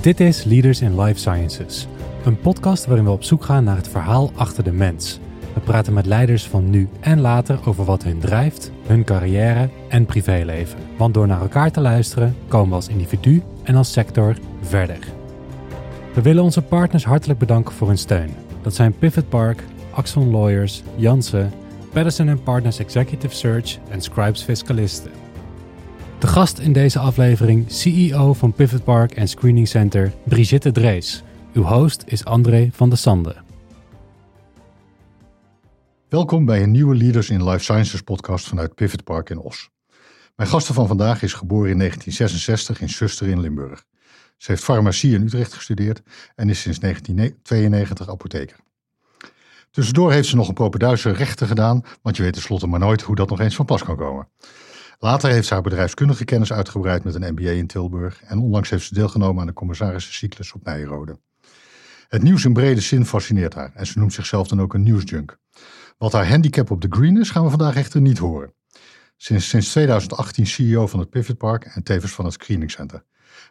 Dit is Leaders in Life Sciences, een podcast waarin we op zoek gaan naar het verhaal achter de mens. We praten met leiders van nu en later over wat hun drijft, hun carrière en privéleven. Want door naar elkaar te luisteren komen we als individu en als sector verder. We willen onze partners hartelijk bedanken voor hun steun. Dat zijn Pivot Park, Axon Lawyers, Janssen, Patterson Partners Executive Search en Scribes Fiscalisten. De gast in deze aflevering, CEO van Pivot Park en Screening Center, Brigitte Drees. Uw host is André van der Sande. Welkom bij een nieuwe Leaders in Life Sciences podcast vanuit Pivot Park in Os. Mijn gasten van vandaag is geboren in 1966 in Suster in Limburg. Ze heeft farmacie in Utrecht gestudeerd en is sinds 1992 apotheker. Tussendoor heeft ze nog een propenduise rechten gedaan, want je weet tenslotte maar nooit hoe dat nog eens van pas kan komen. Later heeft ze haar bedrijfskundige kennis uitgebreid met een MBA in Tilburg en onlangs heeft ze deelgenomen aan de commissarissencyclus op Nijrode. Het nieuws in brede zin fascineert haar en ze noemt zichzelf dan ook een nieuwsjunk. Wat haar handicap op de green is, gaan we vandaag echter niet horen. Sinds, sinds 2018 CEO van het Pivot Park en tevens van het Screening Center.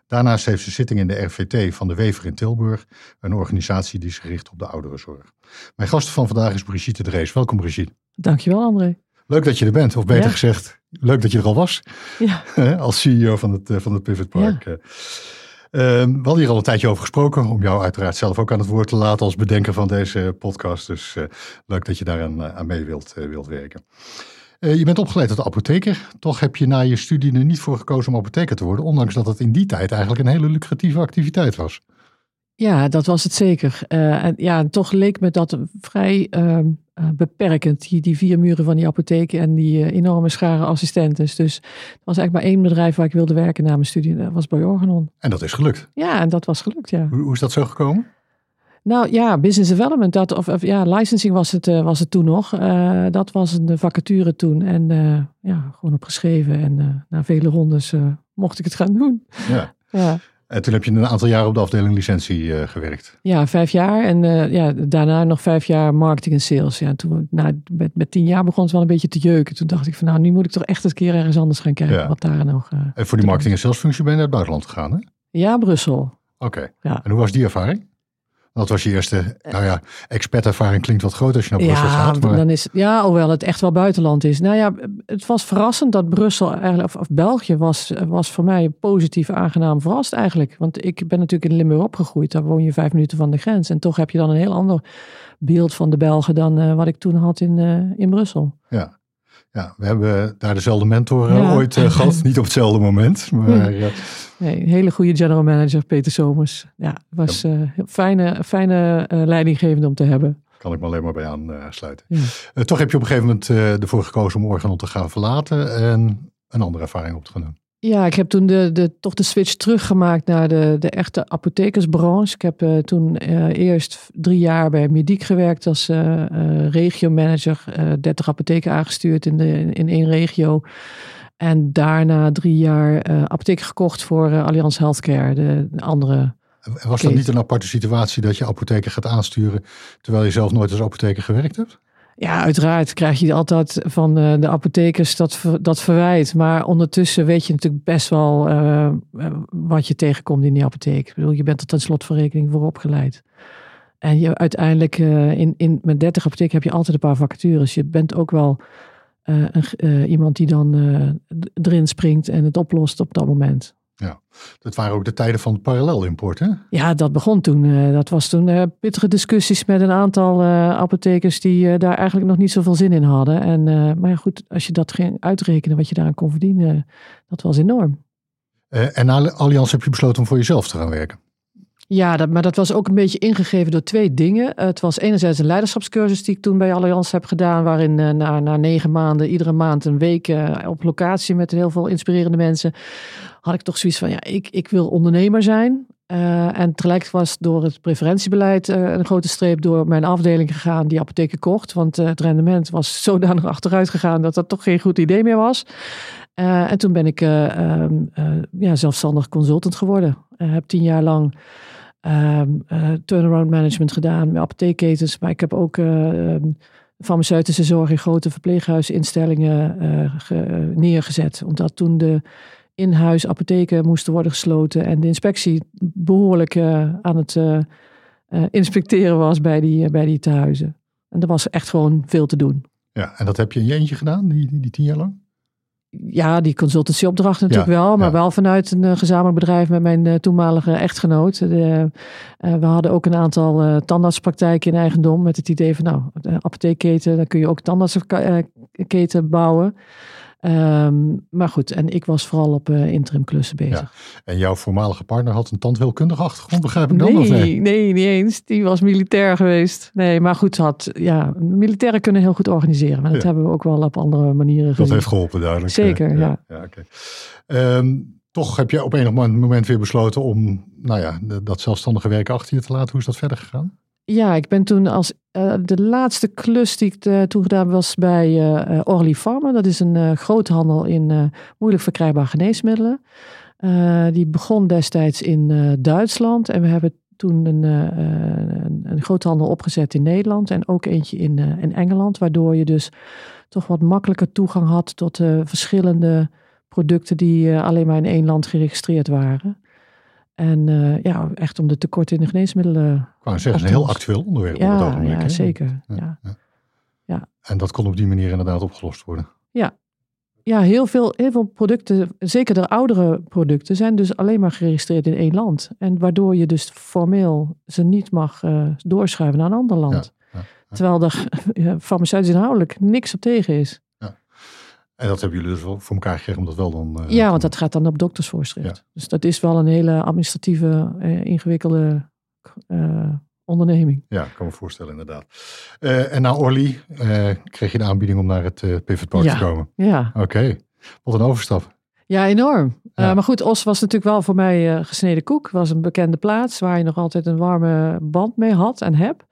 Daarnaast heeft ze zitting in de RVT van de Wever in Tilburg, een organisatie die zich richt op de ouderenzorg. Mijn gast van vandaag is Brigitte Drees. Welkom Brigitte. Dankjewel André. Leuk dat je er bent, of beter Ja. gezegd, leuk dat je er al was Ja, als CEO van het, eh, van het Pivot Park. Ja. Eh, we hadden hier al een tijdje over gesproken, om jou uiteraard zelf ook aan het woord te laten als bedenker van deze podcast. Dus eh, leuk dat je daaraan eh, aan mee wilt, eh, wilt werken. Eh, je bent opgeleid tot apotheker. Toch heb je na je studie er niet voor gekozen om apotheker te worden, ondanks dat het in die tijd eigenlijk een hele lucratieve activiteit was. Ja dat was het zeker. Eh, en ja, en toch leek me dat vrij ehm, eh, beperkend, die, die vier muren van die apotheek en die eh, enorme schare assistentes. Dus er was eigenlijk maar één bedrijf waar ik wilde werken na mijn studie. Dat was bij Organon. En dat is gelukt. Ja, en dat was gelukt, ja. Hoe, hoe is dat zo gekomen? Nou ja, business development, dat, of, of ja, licensing was het, was het toen nog. Dat was een vacature toen. En ja, gewoon opgeschreven. En na vele rondes mocht ik het gaan doen. Ja. Ja. En toen heb je een aantal jaren op de afdeling licentie eh, gewerkt. Ja, vijf jaar. En eh, ja, daarna nog vijf jaar marketing en sales. Ja, en toen na, met, met tien jaar begon het wel een beetje te jeuken. Toen dacht ik van nou, nu moet ik toch echt eens een keer ergens anders gaan kijken. Ja. Wat daar nog... eh, En voor die marketing en salesfunctie ben je naar het buitenland gegaan, hè? ja, Brussel. Oké. Ja. En hoe was die ervaring? Dat was je eerste, nou ja, expertervaring klinkt wat groot als je naar Brussel Ja, gaat. Maar dan is, ja, hoewel het echt wel buitenland is. Nou ja, het was verrassend dat Brussel, eigenlijk, of, of België, was, was voor mij positief aangenaam verrast eigenlijk. Want ik ben natuurlijk in Limburg opgegroeid. Daar woon je vijf minuten van de grens. En toch heb je dan een heel ander beeld van de Belgen dan eh, wat ik toen had in, eh, in Brussel. ja. Ja, we hebben daar dezelfde mentor eh, Ja. ooit eh, gehad. Niet op hetzelfde moment, maar eh, Nee, een hele goede general manager, Peter Somers. Ja, was een fijne, fijne leidinggevende om te hebben. kan ik me alleen maar bij aansluiten. Ja. Toch heb je op een gegeven moment ervoor gekozen om Organon te gaan verlaten en een andere ervaring op te gaan doen. Ja, ik heb toen de, de, toch de switch teruggemaakt naar de, de echte apothekersbranche. Ik heb eh, toen eh, eerst drie jaar bij Mediek gewerkt als eh, regiomanager. eh 30 apotheken aangestuurd in, de, in één regio. En daarna drie jaar apotheek gekocht voor Allianz Healthcare, de, de andere Was dat niet een aparte situatie dat je apotheker gaat aansturen terwijl je zelf nooit als apotheker gewerkt hebt? Ja, uiteraard krijg je altijd van de apothekers dat, dat verwijt. Maar ondertussen weet je natuurlijk best wel eh, eh, wat je tegenkomt in die apotheek. Ik bedoel, je bent er ten slot van rekening voor opgeleid. En je uiteindelijk eh, in, in, met 30 apotheken heb je altijd een paar vacatures. Je bent ook wel een, iemand die dan erin springt en het oplost op dat moment. Dat waren ook de tijden van parallelimport, hè? Ja, dat begon toen. eh, dat was toen eh, pittige discussies met een aantal eh, apothekers die daar eigenlijk nog niet zoveel zin in hadden. En, maar ja, goed, als je dat ging uitrekenen, wat je daaraan kon verdienen, dat was enorm. En na Allianz heb je besloten om voor jezelf te gaan werken. Ja, dat, maar dat was ook een beetje ingegeven door twee dingen. Het was enerzijds een leiderschapscursus die ik toen bij Allianz heb gedaan, waarin eh, na, na negen maanden, iedere maand een week eh, op locatie met heel veel inspirerende mensen, had ik toch zoiets van, ja, ik, ik wil ondernemer zijn. Eh, en tegelijk was door het preferentiebeleid eh, een grote streep door mijn afdeling gegaan die apotheken kocht. Want eh, het rendement was zodanig achteruit gegaan dat dat toch geen goed idee meer was. Eh, en toen ben ik eh, ehm, eh, ja, zelfstandig consultant geworden. Eh, heb tien jaar lang ehm, eh, turnaround management gedaan met apotheekketens. Maar ik heb ook eh, ehm, farmaceutische zorg in grote verpleeghuisinstellingen eh, ge- neergezet. Omdat toen de in-huis apotheken moesten worden gesloten en de inspectie behoorlijk aan het inspecteren was bij die, bij die tehuizen. En er was echt gewoon veel te doen. Ja, en dat heb je in je eentje gedaan, die, die, die tien jaar lang? Ja, die consultancyopdracht natuurlijk wel, maar wel vanuit een gezamenlijk bedrijf met mijn toenmalige echtgenoot. De, we hadden ook een aantal tandartspraktijken in eigendom met het idee van nou, de apotheekketen, dan kun je ook tandartsketen bouwen. Um, maar goed, en ik was vooral op uh, interim klussen bezig. Ja. En jouw voormalige partner had een tandheelkundige achtergrond, begrijp ik dan? Nee, nee? nee, niet eens. Die was militair geweest. Nee, maar goed, had, ja, militairen kunnen heel goed organiseren. Maar dat hebben we ook wel op andere manieren gezien. Dat heeft geholpen, duidelijk. Zeker, ja. ja. ja um, toch heb je op enig moment weer besloten om nou ja, dat zelfstandige werk achter je te laten. Hoe is dat verder gegaan? Ja, ik ben toen als uh, de laatste klus die ik uh, toen gedaan was bij uh, Orly Pharma. Dat is een groothandel in moeilijk verkrijgbare geneesmiddelen. die begon destijds in Duitsland en we hebben toen een, een, een groothandel opgezet in Nederland en ook eentje in, in Engeland. Waardoor je dus toch wat makkelijker toegang had tot verschillende producten die alleen maar in één land geregistreerd waren. En uh, ja, echt om de tekorten in de geneesmiddelen. Ik wou zeggen, een heel actueel onderwerp. Ja, ja zeker. Ja, ja. ja. En dat kon op die manier inderdaad opgelost worden. Ja, ja heel, veel, heel veel producten, zeker de oudere producten, zijn dus alleen maar geregistreerd in één land. En waardoor je dus formeel ze niet mag uh, doorschuiven naar een ander land. Terwijl er farmaceutisch inhoudelijk niks op tegen is. En dat hebben jullie dus wel voor elkaar gekregen om dat wel dan... Uh, ja, want dat gaat dan op doktersvoorschrift. Dus dat is wel een hele administratieve, uh, ingewikkelde uh, onderneming. Ja, ik kan me voorstellen inderdaad. en na Orly kreeg je de aanbieding om naar het Pivot Park ja. te komen. Ja. Oké, wat een overstap. Ja, enorm. Ja. maar goed, Os was natuurlijk wel voor mij gesneden koek. was een bekende plaats waar je nog altijd een warme band mee had en heb.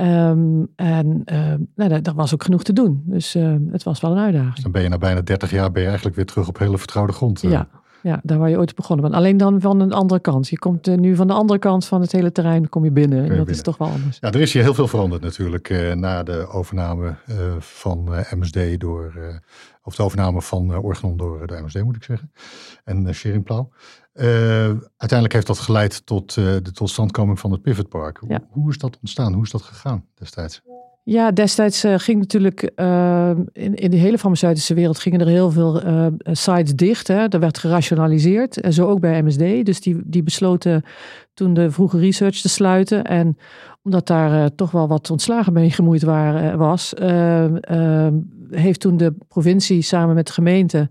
Um, en uh, nou, daar was ook genoeg te doen. Dus uh, het was wel een uitdaging. Dan ben je na bijna 30 jaar ben je eigenlijk weer terug op hele vertrouwde grond. Uh. Ja, ja, daar waar je ooit begonnen bent. Alleen dan van een andere kant. Je komt nu van de andere kant van het hele terrein kom je binnen. En dat binnen. is toch wel anders. Ja, er is hier heel veel veranderd natuurlijk na de overname van MSD door, of de overname van Organon door de MSD moet ik zeggen. En uh, Scheringplauw. Uh, uiteindelijk heeft dat geleid tot uh, de totstandkoming van het Pivot Park. Ja. Hoe is dat ontstaan? Hoe is dat gegaan destijds? Ja, destijds uh, ging natuurlijk in, in de hele farmaceutische wereld gingen er heel veel sites dicht. Hè. Er werd gerationaliseerd, en zo ook bij MSD. Dus die, die besloten toen de vroege research te sluiten. En omdat daar toch wel wat ontslagen mee gemoeid waren, was, heeft toen de provincie samen met de gemeente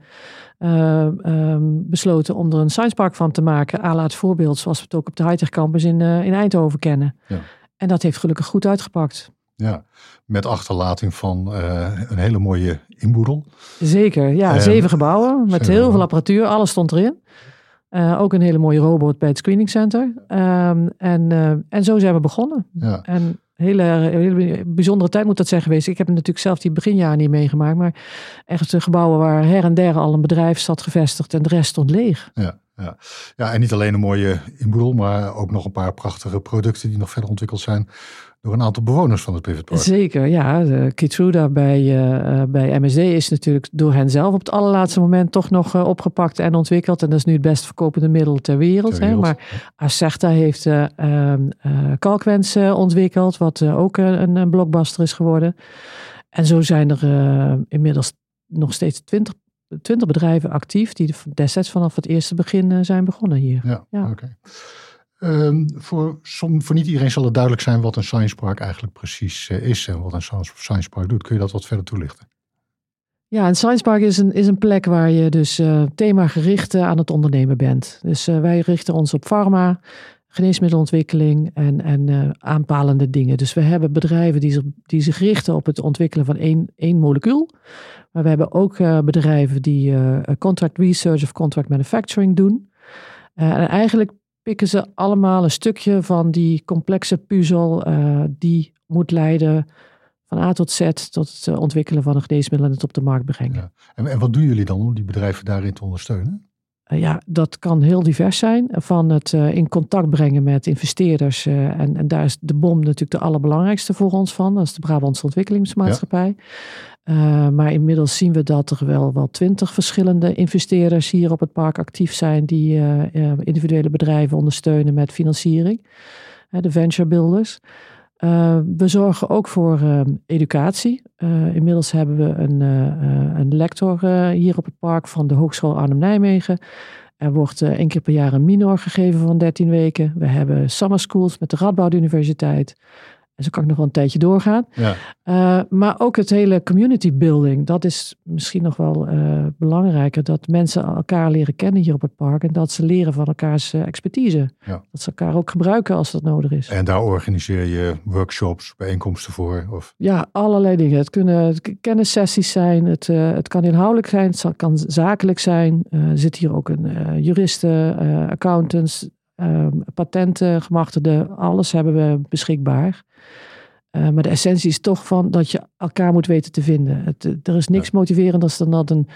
um, besloten om er een science park van te maken. A het voorbeeld zoals we het ook op de Hightech Campus in, in Eindhoven kennen. Ja. En dat heeft gelukkig goed uitgepakt. Ja, met achterlating van uh, een hele mooie inboedel. Zeker, ja. zeven gebouwen met zeven heel veel apparatuur. Alles stond erin. ook een hele mooie robot bij het screening center. Um, en, en zo zijn we begonnen. Ja. En hele, hele bijzondere tijd moet dat zijn geweest. Ik heb natuurlijk zelf die beginjaren niet meegemaakt. Maar echt de gebouwen waar her en der al een bedrijf zat gevestigd en de rest stond leeg. Ja, ja. ja en niet alleen een mooie inboedel, maar ook nog een paar prachtige producten die nog verder ontwikkeld zijn door een aantal bewoners van het Pivot Park. Zeker, ja. De Kitruda bij, uh, bij MSD is natuurlijk door hen zelf op het allerlaatste moment toch nog uh, opgepakt en ontwikkeld. En dat is nu het best verkopende middel ter wereld. Ter wereld hè? Maar Acerta heeft uh, Calquens ontwikkeld, wat ook een, een, blockbuster is geworden. En zo zijn er inmiddels nog steeds twintig 20 bedrijven actief die destijds vanaf het eerste begin zijn begonnen hier. Ja, ja. oké. Okay. Um, voor, som, voor niet iedereen zal het duidelijk zijn wat een Science Park eigenlijk precies uh, is en wat een Science Park doet. Kun je dat wat verder toelichten? Ja, een Science Park is een, is een plek waar je dus uh, themagericht uh, aan het ondernemen bent. Dus wij richten ons op pharma, geneesmiddelontwikkeling en, en aanpalende dingen. Dus we hebben bedrijven die zich, die zich richten op het ontwikkelen van één, één molecuul. Maar we hebben ook bedrijven die contract research of contract manufacturing doen. en eigenlijk pikken ze allemaal een stukje van die complexe puzzel die moet leiden van A tot Z tot het ontwikkelen van een geneesmiddel en het op de markt brengen. En, en, wat doen jullie dan om die bedrijven daarin te ondersteunen? Ja, dat kan heel divers zijn. Van het in contact brengen met investeerders. en, en daar is de BOM natuurlijk de allerbelangrijkste voor ons van. Dat is de Brabantse Ontwikkelingsmaatschappij. maar inmiddels zien we dat er wel wel twintig verschillende investeerders hier op het park actief zijn. Die individuele bedrijven ondersteunen met financiering. de venture builders. Uh, we zorgen ook voor uh, educatie. Uh, inmiddels hebben we een, een lector hier op het park van de Hogeschool Arnhem-Nijmegen. Er wordt één keer per jaar een minor gegeven van 13 weken. We hebben summer schools met de Radboud Universiteit. En zo kan ik nog wel een tijdje doorgaan. Ja. Uh, maar ook het hele community building, dat is misschien nog wel uh, belangrijker. Dat mensen elkaar leren kennen hier op het park. En dat ze leren van elkaars uh, expertise. Ja. Dat ze elkaar ook gebruiken als dat nodig is. En daar organiseer je workshops, bijeenkomsten voor? Of? Ja, allerlei dingen. Het kunnen kennissessies zijn. Het, het kan inhoudelijk zijn. Het kan zakelijk zijn. er zit hier ook een juristen, accountants, patenten, gemachtigden. Alles hebben we beschikbaar. Uh, maar de essentie is toch van dat je elkaar moet weten te vinden. Het, er is niks motiverender dan dat een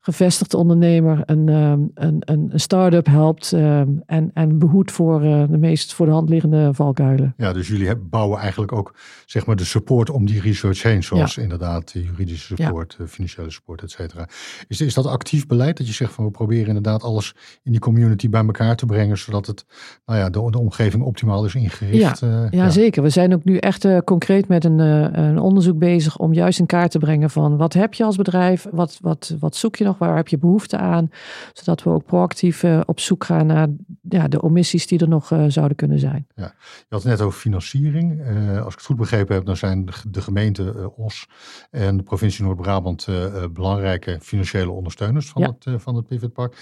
gevestigde ondernemer een, ehm, een, een, een start-up helpt ehm, en, en behoedt voor uh, de meest voor de hand liggende valkuilen. Ja, dus jullie bouwen eigenlijk ook zeg maar de support om die research heen, zoals inderdaad juridische support, ja. financiële support, et cetera. Is, is dat actief beleid dat je zegt van we proberen inderdaad alles in die community bij elkaar te brengen, zodat het, nou ja, de, de omgeving optimaal is ingericht? Ja, uh, ja, zeker. We zijn ook nu echt uh, concreet met een, een onderzoek bezig om juist in kaart te brengen van wat heb je als bedrijf, wat, wat, wat zoek je nog Waar heb je behoefte aan? Zodat we ook proactief uh, op zoek gaan naar ja, de omissies die er nog uh, zouden kunnen zijn. Ja. Je had het net over financiering. Uh, als ik het goed begrepen heb, dan zijn de gemeente Os en de provincie Noord-Brabant belangrijke financiële ondersteuners van, het, van het Pivot Park.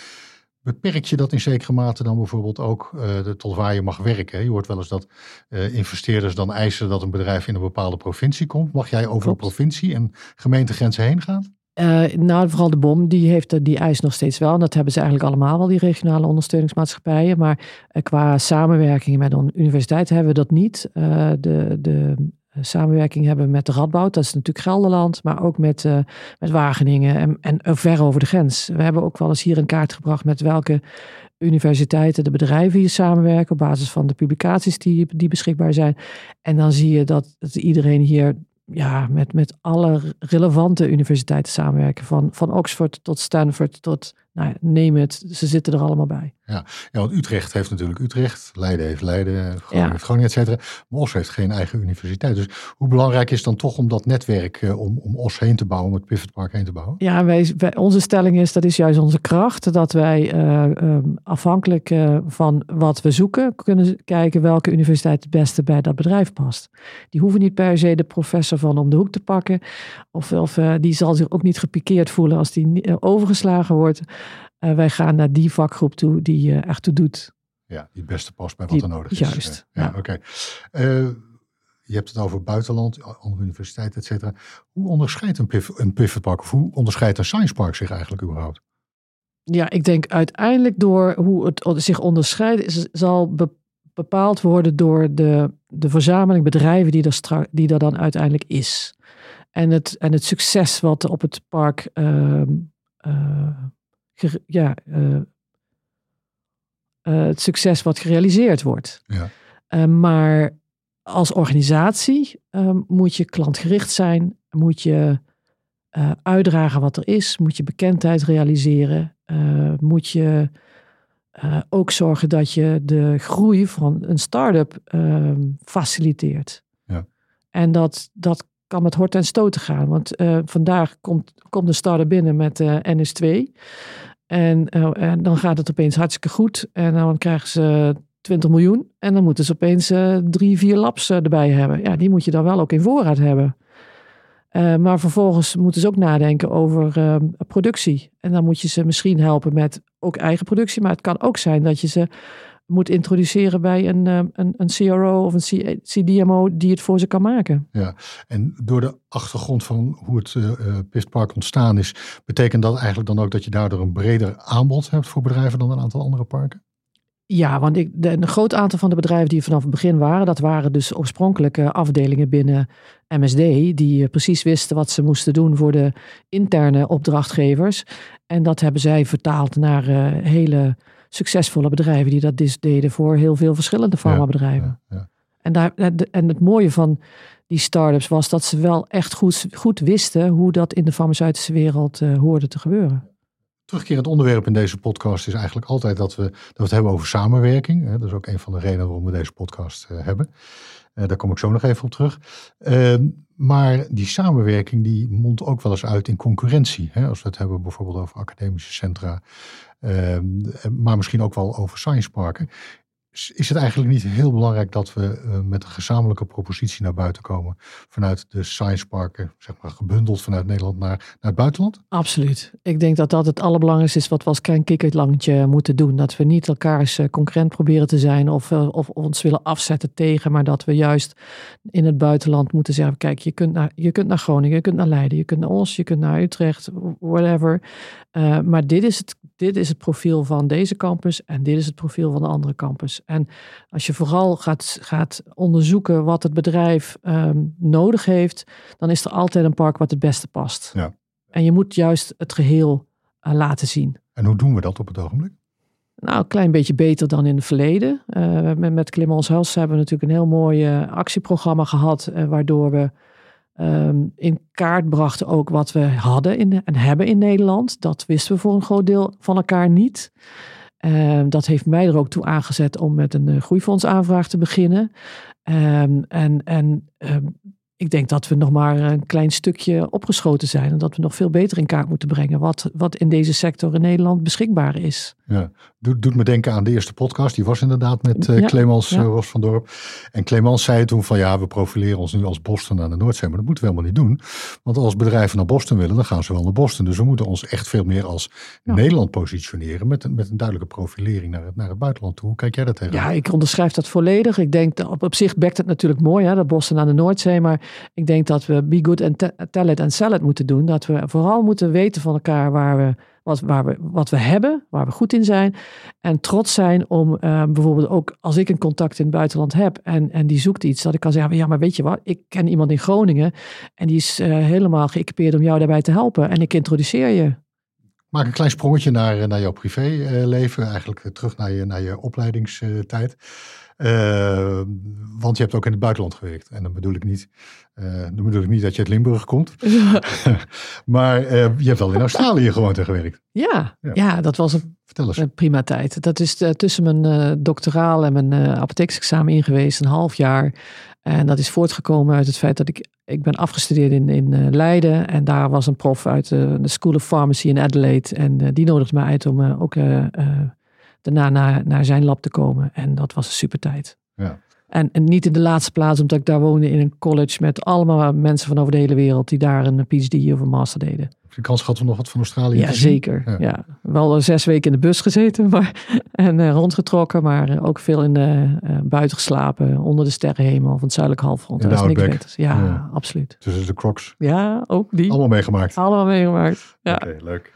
Beperk je dat in zekere mate dan bijvoorbeeld ook uh, tot waar je mag werken? Je hoort wel eens dat uh, investeerders dan eisen dat een bedrijf in een bepaalde provincie komt. Mag jij over Klopt. de provincie en gemeentegrenzen heen gaan? Uh, nou, vooral de BOM, die heeft die eis nog steeds wel. En dat hebben ze eigenlijk allemaal wel, die regionale ondersteuningsmaatschappijen. Maar uh, qua samenwerking met de universiteit hebben we dat niet. Uh, de, de samenwerking hebben we met de Radboud, dat is natuurlijk Gelderland. Maar ook met, met Wageningen en, en ver over de grens. We hebben ook wel eens hier een kaart gebracht met welke universiteiten, de bedrijven hier samenwerken. Op basis van de publicaties die, die beschikbaar zijn. En dan zie je dat, dat iedereen hier ja, met, met alle relevante universiteiten samenwerken. Van, van Oxford tot Stanford tot nou, neem het, ze zitten er allemaal bij. Ja, ja want Utrecht heeft natuurlijk Utrecht, Leiden heeft Leiden, Groningen heeft Groningen, et cetera. Maar Os heeft geen eigen universiteit. Dus hoe belangrijk is dan toch om dat netwerk, uh, om, om Os heen te bouwen, om het Pivot Park heen te bouwen? Ja, wij, onze stelling is, dat is juist onze kracht, dat wij uh, afhankelijk uh, van wat we zoeken, kunnen kijken welke universiteit het beste bij dat bedrijf past. Die hoeven niet per se de professor van om de hoek te pakken, of, of die zal zich ook niet gepikeerd voelen als die overgeslagen wordt. Uh, wij gaan naar die vakgroep toe die uh, echt toe doet. Ja, die beste past bij wat er nodig is. Juist. ja, oké. Okay. Uh, je hebt het over buitenland, andere universiteiten, et cetera. Hoe onderscheidt een, pivot, een pivotpark of hoe onderscheidt een science park zich eigenlijk überhaupt? Ja, ik denk uiteindelijk door hoe het zich onderscheidt, zal bepaald worden door de, de verzameling bedrijven die er, die er dan uiteindelijk is. En het, en het succes wat op het park uh, uh, ja, uh, het succes wat gerealiseerd wordt. Ja. Uh, maar als organisatie moet je klantgericht zijn, moet je uitdragen wat er is, moet je bekendheid realiseren, moet je ook zorgen dat je de groei van een start-up ehm, faciliteert. Ja. En dat, dat kan met hort en stoten gaan. Want uh, vandaag komt, komt de start-up binnen met uh, NS2. En, uh, en dan gaat het opeens hartstikke goed. En dan krijgen ze 20 miljoen. En dan moeten ze opeens drie, vier labs erbij hebben. Ja, die moet je dan wel ook in voorraad hebben. maar vervolgens moeten ze ook nadenken over productie. En dan moet je ze misschien helpen met ook eigen productie. Maar het kan ook zijn dat je ze moet introduceren bij een, eh, een, een CRO of een CDMO die het voor ze kan maken. Ja, en door de achtergrond van hoe het uh, Pistpark ontstaan is, betekent dat eigenlijk dan ook dat je daardoor een breder aanbod hebt voor bedrijven dan een aantal andere parken? Ja, want ik, de, een groot aantal van de bedrijven die vanaf het begin waren, dat waren dus oorspronkelijke afdelingen binnen MSD, die precies wisten wat ze moesten doen voor de interne opdrachtgevers. En dat hebben zij vertaald naar uh, hele succesvolle bedrijven die dat dus deden voor heel veel verschillende farmabedrijven. Ja, ja, en, daar, en het mooie van die start-ups was dat ze wel echt goed, goed wisten hoe dat in de farmaceutische wereld uh, hoorde te gebeuren. Terugkerend onderwerp in deze podcast is eigenlijk altijd dat we, dat we het hebben over samenwerking. Dat is ook een van de redenen waarom we deze podcast uh, hebben. Daar kom ik zo nog even op terug. Uh, maar die samenwerking die mondt ook wel eens uit in concurrentie. Als we het hebben bijvoorbeeld over academische centra, ehm, maar misschien ook wel over science parken is het eigenlijk niet heel belangrijk dat we uh, met een gezamenlijke propositie naar buiten komen vanuit de science parken, zeg maar gebundeld vanuit Nederland naar, naar het buitenland? Absoluut. Ik denk dat dat het allerbelangrijkste is wat we als klein kikkerlandje moeten doen. Dat we niet elkaars uh, concurrent proberen te zijn of, uh, of ons willen afzetten tegen, maar dat we juist in het buitenland moeten zeggen, kijk, je kunt naar, je kunt naar Groningen, je kunt naar Leiden, je kunt naar Os, je kunt naar Utrecht, whatever. maar dit is, het, dit is het profiel van deze campus en dit is het profiel van de andere campus. En als je vooral gaat, gaat onderzoeken wat het bedrijf um, nodig heeft, dan is er altijd een park wat het beste past. Ja. En je moet juist het geheel uh, laten zien. En hoe doen we dat op het ogenblik? Nou, een klein beetje beter dan in het verleden. Uh, met, met Clemens Hels hebben we natuurlijk een heel mooi uh, actieprogramma gehad, waardoor we um, in kaart brachten ook wat we hadden in, en hebben in Nederland. Dat wisten we voor een groot deel van elkaar niet. Ehm, dat heeft mij er ook toe aangezet om met een uh, groeifondsaanvraag te beginnen. Um, en en um, ik denk dat we nog maar een klein stukje opgeschoten zijn. En dat we nog veel beter in kaart moeten brengen wat, wat in deze sector in Nederland beschikbaar is. Ja, doet, doet me denken aan de eerste podcast. Die was inderdaad met uh, Clemens ja. Ros van Dorp. En Clemens zei toen van ja, we profileren ons nu als Boston aan de Noordzee. Maar dat moeten we helemaal niet doen. Want als bedrijven naar Boston willen, dan gaan ze wel naar Boston. Dus we moeten ons echt veel meer als Nederland positioneren. Met, met een duidelijke profilering naar het, naar het buitenland toe. Hoe kijk jij dat tegen? Ja, ik onderschrijf dat volledig. Ik denk, op, op zich bekt het natuurlijk mooi, hè, dat Boston aan de Noordzee. Maar ik denk dat we be good and tell it and sell it moeten doen. Dat we vooral moeten weten van elkaar waar we wat, waar we, wat we hebben, waar we goed in zijn. En trots zijn om uh, bijvoorbeeld ook als ik een contact in het buitenland heb en, en die zoekt iets, dat ik kan zeggen, ja maar weet je wat, ik ken iemand in Groningen en die is uh, helemaal geëquipeerd om jou daarbij te helpen en ik introduceer je. Maak een klein sprongetje naar, naar jouw privéleven, eigenlijk terug naar je, naar je opleidingstijd. Uh, want je hebt ook in het buitenland gewerkt. En dan bedoel ik niet, uh, dan bedoel ik niet dat je uit Limburg komt. maar uh, je hebt wel in Australië gewoond en gewerkt. Ja, ja, ja. dat was een, een, prima tijd. Dat is tussen mijn doctoraal en mijn apotheeksexamen in geweest, een half jaar. En dat is voortgekomen uit het feit dat ik, ik ben afgestudeerd in, in Leiden. En daar was een prof uit de School of Pharmacy in Adelaide. En die nodigde mij uit om ook daarna naar, naar zijn lab te komen. En dat was een super tijd. Ja. En, en, niet in de laatste plaats, omdat ik daar woonde in een college met allemaal mensen van over de hele wereld die daar een PhD of een master deden. Je kans gehad om nog wat van Australië ja, te zien? Zeker. Ja, zeker. Ja. Wel zes weken in de bus gezeten maar, en uh, rondgetrokken, maar uh, ook veel in de, uh, buiten geslapen, onder de sterrenhemel van het zuidelijke halfrond. In dat is niks beters. Ja, ja, absoluut. Tussen de crocs. Ja, ook die. Allemaal meegemaakt. Allemaal meegemaakt. Ja. Oké, okay, leuk.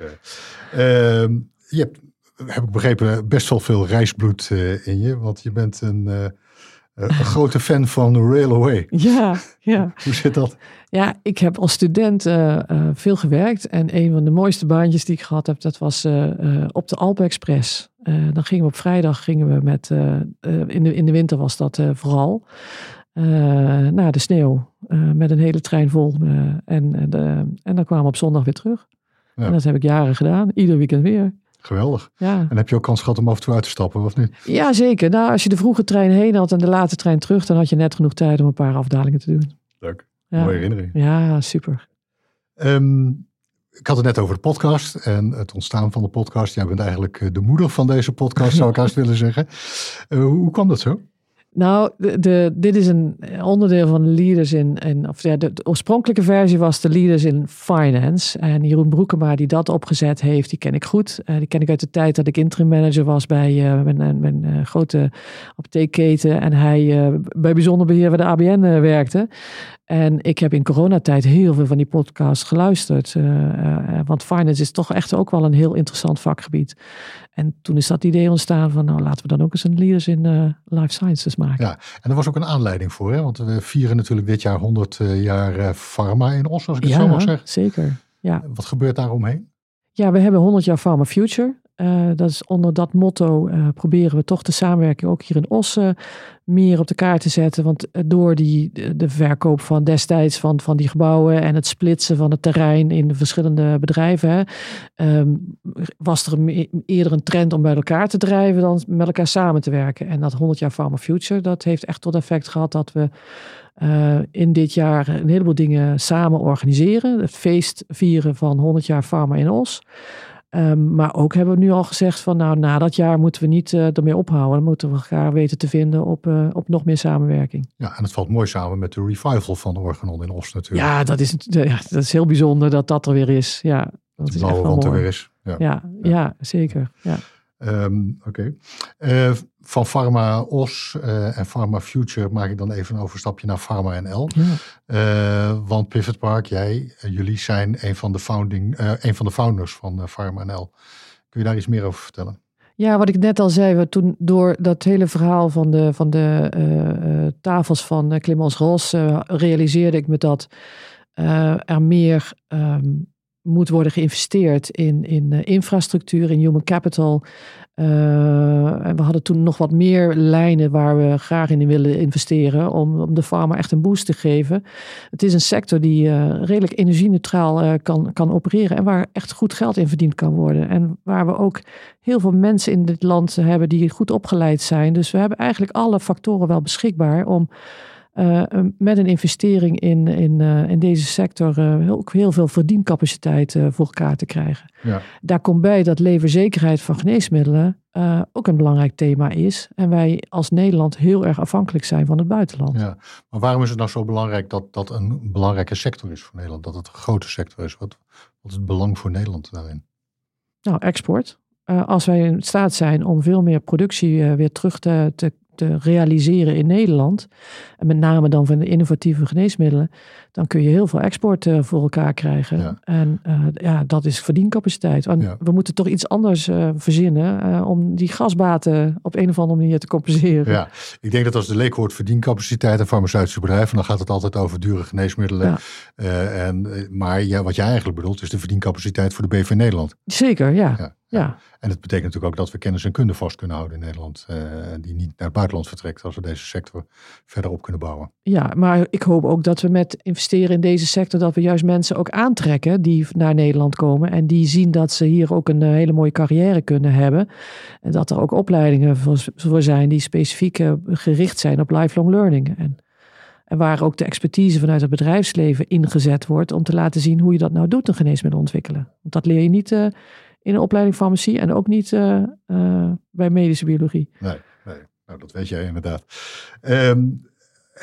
Ehm, je hebt heb ik begrepen, best wel veel reisbloed in je. Want je bent een, een grote fan van Railway. Ja, ja. Hoe zit dat? Ja, ik heb als student uh, veel gewerkt. En een van de mooiste baantjes die ik gehad heb, dat was op de Alpe Express. dan gingen we op vrijdag, gingen we met, in, de, in de winter was dat vooral, naar de sneeuw. met een hele trein vol. en, en dan kwamen we op zondag weer terug. Ja. En dat heb ik jaren gedaan, ieder weekend weer. Geweldig. Ja. En heb je ook kans gehad om af en toe uit te stappen, of niet? Ja, zeker. Nou, als je de vroege trein heen had en de late trein terug, dan had je net genoeg tijd om een paar afdalingen te doen. Leuk. Ja. Mooie herinnering. Ja, super. Um, ik had het net over de podcast en het ontstaan van de podcast. Jij bent eigenlijk eh, de moeder van deze podcast, zou ik haast willen zeggen. Uh, hoe kwam dat zo? Nou, de, dit is een onderdeel van Leaders in, in of ja, de, oorspronkelijke versie was de Leaders in Finance. En Jeroen Broekema die dat opgezet heeft, die ken ik goed. Uh, die ken ik uit de tijd dat ik interim manager was bij uh, mijn, uh, grote apotheekketen. En hij bij bijzonder beheer bij de ABN werkte. En ik heb in coronatijd heel veel van die podcasts geluisterd. Uh, want finance is toch echt ook wel een heel interessant vakgebied. En toen is dat idee ontstaan van, nou laten we dan ook eens een leaders in uh, life sciences maken. Ja, en er was ook een aanleiding voor, hè? want we vieren natuurlijk dit jaar 100 jaar pharma in Os, als ik het zo mag zeggen. zeker. Ja. Wat gebeurt daar omheen? Ja, we hebben 100 jaar Pharma Future. Uh, dat is onder dat motto uh, proberen we toch de samenwerking ook hier in Ossen meer op de kaart te zetten. Want door die, de verkoop van destijds van, van die gebouwen en het splitsen van het terrein in de verschillende bedrijven, um, was er eerder een trend om bij elkaar te drijven dan met elkaar samen te werken. En dat 100 jaar Pharma Future, dat heeft echt tot effect gehad dat we in dit jaar een heleboel dingen samen organiseren. Het feest vieren van 100 jaar Pharma in Os. Um, maar ook hebben we nu al gezegd van nou na dat jaar moeten we niet uh, ermee ophouden. Dan moeten we elkaar weten te vinden op, uh, op nog meer samenwerking. Ja, en het valt mooi samen met de revival van Organon in Os natuurlijk. Ja, dat is, ja, dat is heel bijzonder dat dat er weer is. Ja, dat de is blauwe wand er weer is. Ja, ja, ja. ja zeker. Ja. Um, Oké. Okay. Uh, van Pharma OS uh, en Pharma Future maak ik dan even een overstapje naar Pharma NL. Ja. Uh, want Pivot Park, jij, jullie zijn een van de, founding, een van de founders van Pharma NL. Kun je daar iets meer over vertellen? Ja, wat ik net al zei, we toen door dat hele verhaal van de, van de tafels van Clemens Ros realiseerde ik me dat er meer um, moet worden geïnvesteerd in, in infrastructuur, in human capital. en we hadden toen nog wat meer lijnen waar we graag in willen investeren om, om de farma echt een boost te geven. Het is een sector die redelijk energie-neutraal kan, kan opereren en waar echt goed geld in verdiend kan worden. En waar we ook heel veel mensen in dit land hebben die goed opgeleid zijn. Dus we hebben eigenlijk alle factoren wel beschikbaar om uh, met een investering in, in, uh, in deze sector uh, ook heel veel verdiencapaciteit voor elkaar te krijgen. Ja. Daar komt bij dat leverzekerheid van geneesmiddelen ook een belangrijk thema is. En wij als Nederland heel erg afhankelijk zijn van het buitenland. Ja. Maar waarom is het nou zo belangrijk dat dat een belangrijke sector is voor Nederland? Dat het een grote sector is? Wat, wat is het belang voor Nederland daarin? Nou, export. als wij in staat zijn om veel meer productie weer terug te, te realiseren in Nederland, en met name dan van de innovatieve geneesmiddelen, dan kun je heel veel export uh, voor elkaar krijgen. Ja. En uh, ja, dat is verdiencapaciteit. En ja. We moeten toch iets anders uh, verzinnen om die gasbaten op een of andere manier te compenseren. Ja, ik denk dat als de leek hoort verdiencapaciteit en farmaceutische bedrijven, dan gaat het altijd over dure geneesmiddelen. en, maar ja, wat jij eigenlijk bedoelt, is de verdiencapaciteit voor de BV Nederland. Zeker, ja. ja. En het betekent natuurlijk ook dat we kennis en kunde vast kunnen houden in Nederland. die niet naar het buitenland vertrekt als we deze sector verder op kunnen bouwen. Ja, maar ik hoop ook dat we met investeren in deze sector, dat we juist mensen ook aantrekken die naar Nederland komen en die zien dat ze hier ook een eh, hele mooie carrière kunnen hebben. En dat er ook opleidingen voor, zijn die specifiek eh, gericht zijn op lifelong learning. En, en waar ook de expertise vanuit het bedrijfsleven ingezet wordt om te laten zien hoe je dat nou doet, een geneesmiddel ontwikkelen. Want dat leer je niet uh, in een opleiding farmacie en ook niet bij medische biologie. Nee, nee. Nou, dat weet jij inderdaad. Um,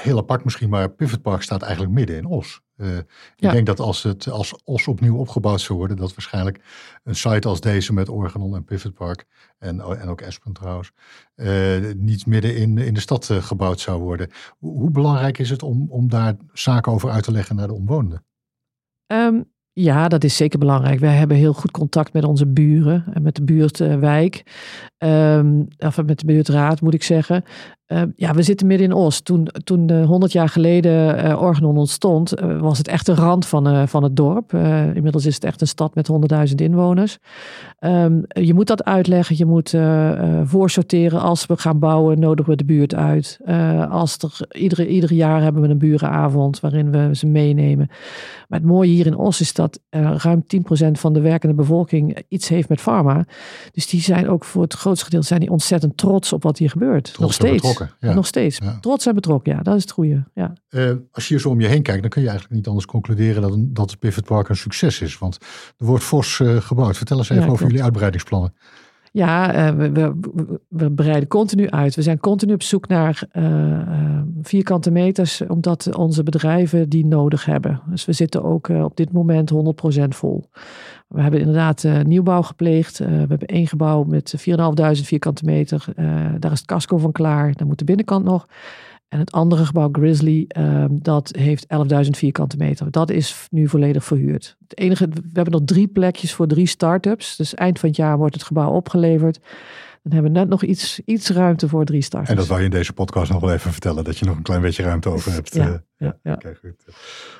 heel apart misschien, maar Pivot Park staat eigenlijk midden in Os. Uh, ik denk dat als het als Os opnieuw opgebouwd zou worden, dat waarschijnlijk een site als deze met Organon en Pivot Park en, en ook Espen trouwens, uh, niet midden in, in de stad uh, gebouwd zou worden. Hoe, hoe, belangrijk is het om, om daar zaken over uit te leggen naar de omwonenden? Um, ja, dat is zeker belangrijk. Wij hebben heel goed contact met onze buren en met de buurtwijk. Um, of met de buurtraad moet ik zeggen. Uh, ja, we zitten midden in Os. Toen, toen uh, 100 jaar geleden uh, Organon ontstond, eh, was het echt de rand van, van het dorp. inmiddels is het echt een stad met 100.000 inwoners. Um, je moet dat uitleggen, je moet voorsorteren. Als we gaan bouwen, nodigen we de buurt uit. als er, iedere, iedere jaar hebben we een burenavond waarin we ze meenemen. Maar het mooie hier in Os is dat ruim 10% van de werkende bevolking iets heeft met pharma. Dus die zijn ook voor het grootste gedeelte zijn die ontzettend trots op wat hier gebeurt. Trots Nog steeds. Ja. Nog steeds. Ja. Trots en betrokken, ja, dat is het goede. Ja. Uh, als je hier zo om je heen kijkt, dan kun je eigenlijk niet anders concluderen dat, een, dat het Pivot Park een succes is. Want er wordt fors uh, gebouwd. Vertel eens even over jullie uitbreidingsplannen. Ja, uh, we, we, breiden continu uit. We zijn continu op zoek naar vierkante meters, omdat onze bedrijven die nodig hebben. Dus we zitten ook op dit moment 100% vol. We hebben inderdaad uh, nieuwbouw gepleegd. We hebben één gebouw met 4.500 vierkante meter. Daar is het casco van klaar. Daar moet de binnenkant nog. En het andere gebouw, Grizzly, ehm, dat heeft 11.000 vierkante meter. Dat is nu volledig verhuurd. Het enige, we hebben nog drie plekjes voor drie start-ups. Dus eind van het jaar wordt het gebouw opgeleverd. Dan hebben we net nog iets, iets ruimte voor drie start-ups. En dat wou je in deze podcast nog wel even vertellen, dat je nog een klein beetje ruimte over hebt. Ja, eh. Ja, ja. Goed.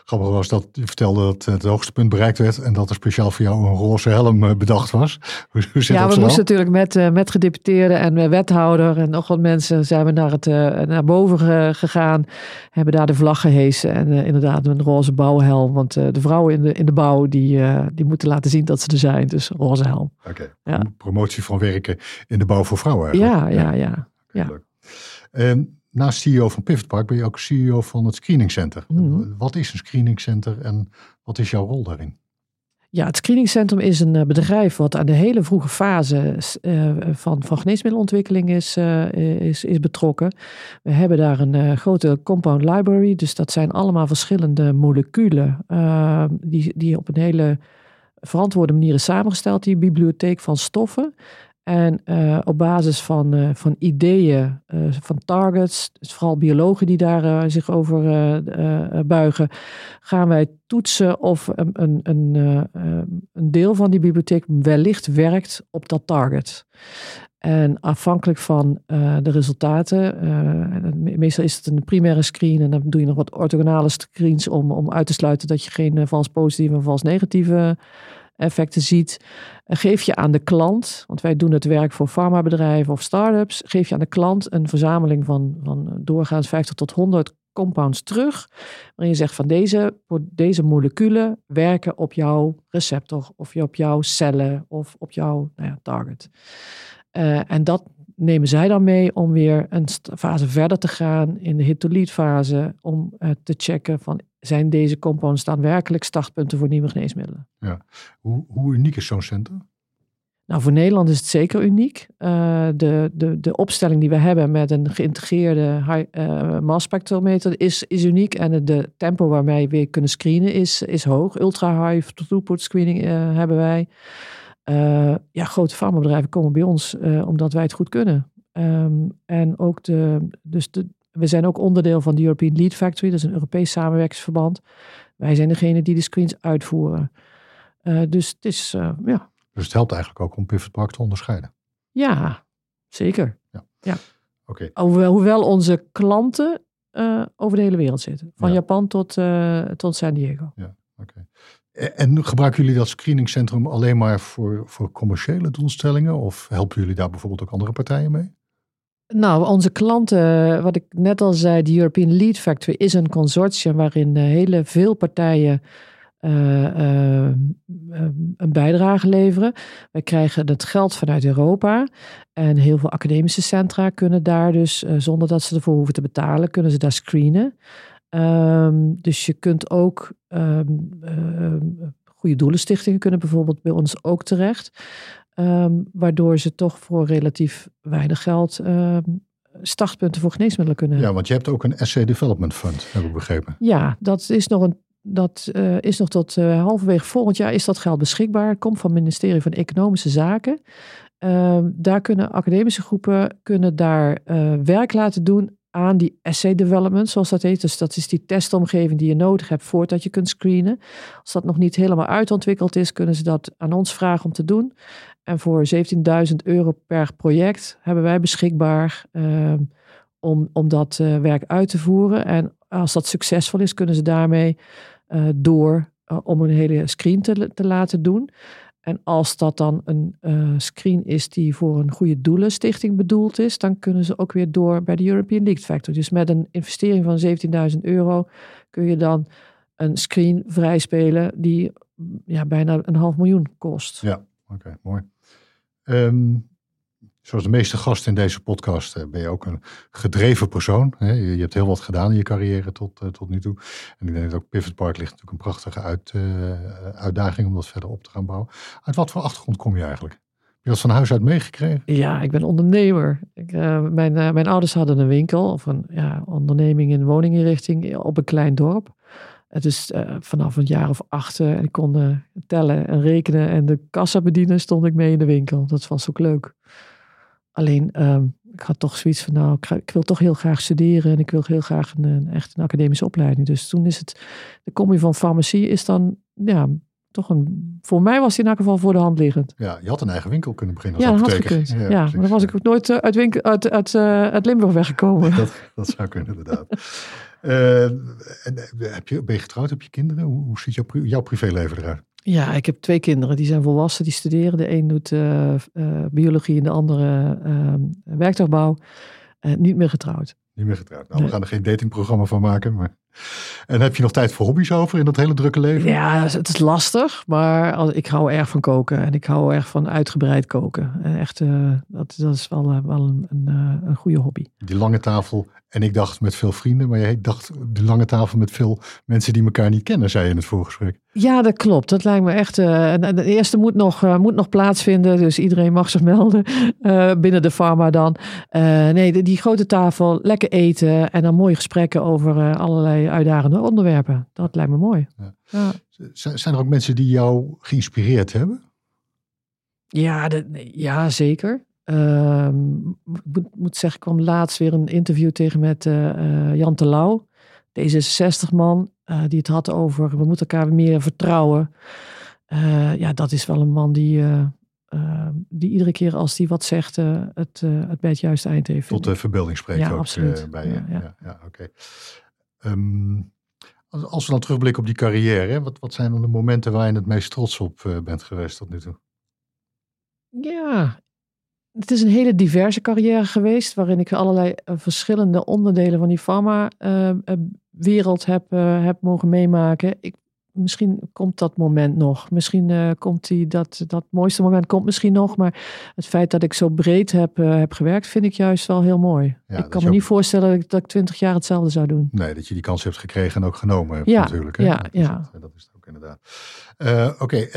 Grappig was dat je vertelde dat het hoogste punt bereikt werd en dat er speciaal voor jou een roze helm eh, bedacht was. Hoe, hoe zit Ja, dat we zo? moesten natuurlijk met, eh, met gedeputeerden en eh, wethouder en nog wat mensen zijn we naar, het, eh, naar boven ge- gegaan. Hebben daar de vlag gehesen en eh, inderdaad een roze bouwhelm. Want eh, de vrouwen in de, in de bouw die, eh, die moeten laten zien dat ze er zijn. Dus roze helm. Oké, Ja. promotie van werken in de bouw voor vrouwen eigenlijk. Ja, ja, ja. Oké, ja. leuk. Ehm, naast CEO van Pivot Park ben je ook CEO van het Screening Center. Mhm. Wat is een Screening Center en wat is jouw rol daarin? Ja, het screeningcentrum is een eh, bedrijf wat aan de hele vroege fase eh, van, van geneesmiddelontwikkeling is, eh, is, is betrokken. We hebben daar een grote compound library, dus dat zijn allemaal verschillende moleculen eh, die, die op een hele verantwoorde manier is samengesteld, die bibliotheek van stoffen. En eh, op basis van, eh, van ideeën, eh, van targets, dus vooral biologen die daar zich over buigen, gaan wij toetsen of een, een, een, eh, eh, een deel van die bibliotheek wellicht werkt op dat target. En afhankelijk van de resultaten, en me- meestal is het een primaire screen en dan doe je nog wat orthogonale screens om, om uit te sluiten dat je geen vals positieve en vals negatieve effecten ziet. Eh, geef je aan de klant, want wij doen het werk voor farmabedrijven of start-ups, geef je aan de klant een verzameling van, van doorgaans 50 tot 100 compounds terug, waarin je zegt van deze, deze moleculen werken op jouw receptor of op jouw cellen of op jouw nou ja, target. Eh, en dat nemen zij dan mee om weer een fase verder te gaan in de hit-to-lead fase om eh, te checken van zijn deze compounds daadwerkelijk startpunten voor nieuwe geneesmiddelen. Hoe, hoe uniek is zo'n center? Nou, voor Nederland is het zeker uniek. Eh, de, de, de opstelling die we hebben met een geïntegreerde high, eh mass spectrometer is, is uniek. En de tempo waarmee we kunnen screenen is, is hoog. Ultra high throughput screening eh, hebben wij. Ja, grote farmabedrijven komen bij ons omdat wij het goed kunnen. Ehm, en ook de, dus de, we zijn ook onderdeel van de European Lead Factory. Dat is een Europees samenwerkingsverband. Wij zijn degene die de screens uitvoeren. Eh, dus het is, eh, ja, Dus het helpt eigenlijk ook om Pivot te onderscheiden. ja, zeker. Oké, Hoewel, hoewel onze klanten eh, over de hele wereld zitten. Van Ja. Japan tot, tot San Diego. oké. En- En gebruiken jullie dat screeningcentrum alleen maar voor, voor commerciële doelstellingen? Of helpen jullie daar bijvoorbeeld ook andere partijen mee? Nou, onze klanten, wat ik net al zei, de European Lead Factory is een consortium waarin eh, hele veel partijen eh, eh, een bijdrage leveren. Wij krijgen het geld vanuit Europa en heel veel academische centra kunnen daar dus, zonder dat ze ervoor hoeven te betalen, kunnen ze daar screenen. Ehm, dus je kunt ook ehm, goede doelenstichtingen kunnen bijvoorbeeld bij ons ook terecht. Ehm, waardoor ze toch voor relatief weinig geld ehm, startpunten voor geneesmiddelen kunnen Ja, want je hebt ook een Essay Development Fund, heb ik begrepen. ja, dat is nog, een, dat, eh, is nog tot eh, halverwege volgend jaar is dat geld beschikbaar. Komt van het ministerie van Economische Zaken. Ehm, daar kunnen academische groepen kunnen daar eh, werk laten doen aan die essay development, zoals dat heet. Dus dat is die testomgeving die je nodig hebt voordat je kunt screenen. Als dat nog niet helemaal uitontwikkeld is, kunnen ze dat aan ons vragen om te doen. En voor 17.000 euro per project hebben wij beschikbaar ehm, om, om dat eh, werk uit te voeren. En als dat succesvol is, kunnen ze daarmee eh, door eh, om een hele screen te, te laten doen. En als dat dan een screen is die voor een goede doelenstichting bedoeld is, dan kunnen ze ook weer door bij de European League Factor. Dus met een investering van 17.000 euro kun je dan een screen vrijspelen die ja, bijna een half miljoen kost. Ja, oké, mooi. Ehm, zoals de meeste gasten in deze podcast eh, ben je ook een gedreven persoon. Je, hebt heel wat gedaan in je carrière tot, eh, tot nu toe. En ik denk dat ook Pivot Park ligt natuurlijk een prachtige uit, eh, uitdaging om dat verder op te gaan bouwen. Uit wat voor achtergrond kom je eigenlijk? Je dat van huis uit meegekregen? Ja, ik ben ondernemer. Ik, mijn, mijn ouders hadden een winkel of een ja, onderneming in woninginrichting op een klein dorp. Het is eh, vanaf een jaar of acht eh, en ik kon eh, tellen en rekenen en de kassa bedienen stond ik mee in de winkel. Dat was ook leuk. Alleen, ehm, ik had toch zoiets van, nou, ik, wil toch heel graag studeren en ik wil heel graag een, een, echt een academische opleiding. Dus toen is het, de combi van farmacie is dan, ja, toch een, voor mij was die in elk geval voor de hand liggend. Ja, je had een eigen winkel kunnen beginnen als ja, dat had gekund. Ja, ja maar dan was ik ook nooit uit, winkel, uit, uit, uit Limburg weggekomen. dat, dat zou kunnen, inderdaad. Uh, heb je, ben je getrouwd? Heb je kinderen? Hoe, hoe ziet jouw, jouw privéleven eruit? Ja, ik heb twee kinderen. Die zijn volwassen, die studeren. De een doet uh, uh, biologie en de andere werktuigbouw. niet meer getrouwd. Niet meer getrouwd. Nou, we gaan er geen datingprogramma van maken. Maar... En heb je nog tijd voor hobby's over in dat hele drukke leven? Ja, het is lastig. Maar ik hou erg van koken. En ik hou erg van uitgebreid koken. Echt, dat, dat is wel, wel een, een, een goede hobby. Die lange tafel en ik dacht met veel vrienden, maar jij dacht de lange tafel met veel mensen die elkaar niet kennen, zei je in het voorgesprek. Ja, dat klopt. Dat lijkt me echt. Uh, de eerste moet nog, uh, moet nog plaatsvinden, dus iedereen mag zich melden uh, binnen de pharma dan. nee, die, die, grote tafel, lekker eten en dan mooie gesprekken over allerlei uitdagende onderwerpen. Dat lijkt me mooi. Ja. Ja. Zijn er ook mensen die jou geïnspireerd hebben? Ja, de, ja zeker. Uh, moet, moet zeggen, ik kwam laatst weer een interview tegen met uh, Jan Terlouw. D66-man, uh, die het had over we moeten elkaar meer vertrouwen. ja, dat is wel een man die, die iedere keer als hij wat zegt, het, het bij het juiste eind heeft. Tot de verbeelding spreekt ja, ook bij je. Ja, ja. ja oké. Um, als we dan terugblikken op die carrière, wat, wat zijn dan de momenten waar je het meest trots op bent geweest tot nu toe? Ja, het is een hele diverse carrière geweest, waarin ik allerlei uh, verschillende onderdelen van die pharma-wereld uh, heb, uh, heb mogen meemaken. Ik, misschien komt dat moment nog. Misschien komt die, dat, dat mooiste moment komt misschien nog. Maar het feit dat ik zo breed heb, heb gewerkt, vind ik juist wel heel mooi. Ja, ik kan me niet voorstellen dat ik twintig jaar hetzelfde zou doen. Nee, dat je die kans hebt gekregen en ook genomen hebt ja, natuurlijk. Hè? Ja, dat, ja. Is het, dat is het ook inderdaad. Oké, okay,